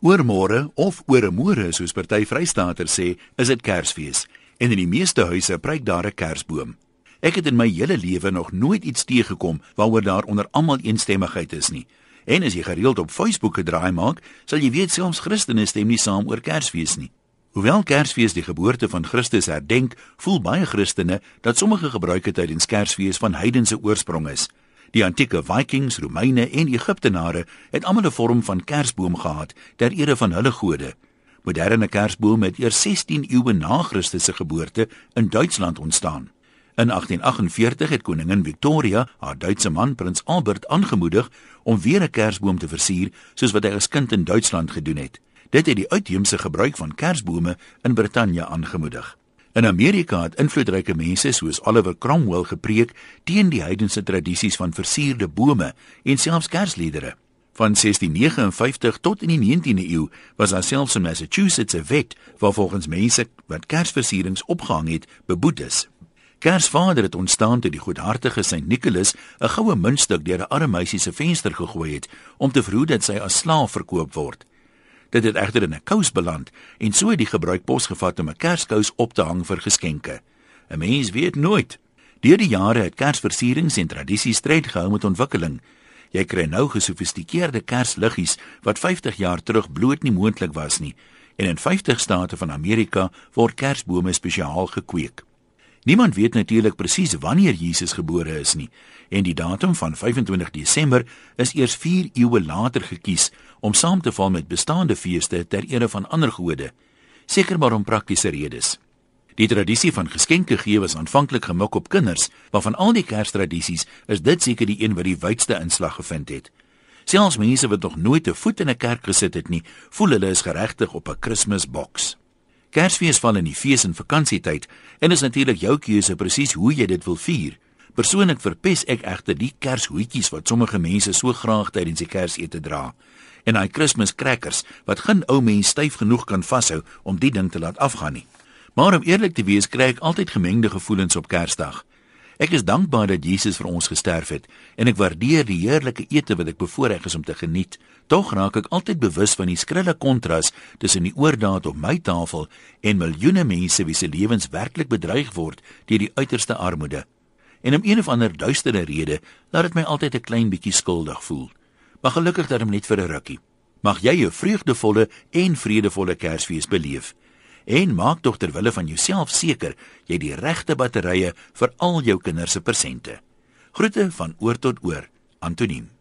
Oormôre of ooremôre soos party Vrystaaters sê, is dit Kersfees en in die meeste huise pryk daar 'n Kersboom. Ek het in my hele lewe nog nooit iets teëgekom waaroor daar onder almal eensstemmigheid is nie. En as jy gereeld op Facebook gedraai maak, sal jy weet selfs Christene stem nie saam oor Kersfees nie. Hoewel Kersfees die geboorte van Christus herdenk, voel baie Christene dat sommige gebruike tydens Kersfees van heidense oorsprong is. Die antieke Vikings, Romeine en Egiptenare het almal 'n vorm van kersboom gehad ter ere van hulle gode. Moderne kersbome het eers 16 eeue na Christus se geboorte in Duitsland ontstaan. In 1848 het koningin Victoria haar Duitse man prins Albert aangemoedig om weer 'n kersboom te versier soos wat hy as kind in Duitsland gedoen het. Dit het die uitheemse gebruik van kersbome in Brittanje aangemoedig. In Amerika het invloedryke mense soos Oliver Cromwell gepreek teen die heidense tradisies van versierde bome en selfs kersliedere. Van 1659 tot in die 19de eeu was daar selfs in Massachusetts 'n wet waar volgens mense wat kersversierings opgehang het, beboet is. Kersvader het ontstaan toe die goedhartige Sint Nicholas 'n goue muntstuk deur 'n arme meisie se venster gegooi het om te verhoed dat sy as slaaf verkoop word. Dit het egter in 'n kous beland en so het die gebruik pos gevat om 'n kerskous op te hang vir geskenke. 'n Mens weet nooit. Deur die jare het kersversierings en tradisies stryd gehou met ontwikkeling. Jy kry nou gesofistikeerde kersliggies wat 50 jaar terug bloot nie moontlik was nie. En in 50 state van Amerika word kersbome spesiaal gekweek. Niemand weet natuurlik presies wanneer Jesus gebore is nie en die datum van 25 Desember is eers 4 eeue later gekies om saam te val met bestaande feeste ter ere van ander gode, seker maar om praktiese redes. Die tradisie van geskenke gee was aanvanklik gemik op kinders, maar van al die Kerstradisies is dit seker die een wat die wydste inslag gevind het. Selfs mense wat nog nooit 'n voet in 'n kerk gesit het nie, voel hulle is geregtig op 'n Kersboks. Kersfees val in die fees en vakansietyd en is natuurlik jou keuse presies hoe jy dit wil vier. Persoonlik verpes ek egter die kershoetjies wat sommige mense so graag tydens die Kersete dra en daai Kersfees crackers wat geen ou mens styf genoeg kan vashou om die ding te laat afgaan nie. Maar om eerlik te wees, kry ek altyd gemengde gevoelens op Kersdag. Ek is dankbaar dat Jesus vir ons gesterf het en ek waardeer die heerlike ete wat ek bevoorreg is om te geniet. Tog raak ek altyd bewus van die skrille kontras tussen die oordaat op my tafel en miljoene mense wie se lewens werklik bedreig word deur die uiterste armoede. En om een of ander duistere rede laat dit my altyd 'n klein bietjie skuldig voel. Maar gelukkig dat hom net vir 'n rukkie. Mag jy 'n vreugdevolle en vredevolle Kersfees beleef en maak tog ter wille van jouself seker jy die regte batterye vir al jou kinders se persente. Groete van oor tot oor, Antoniem.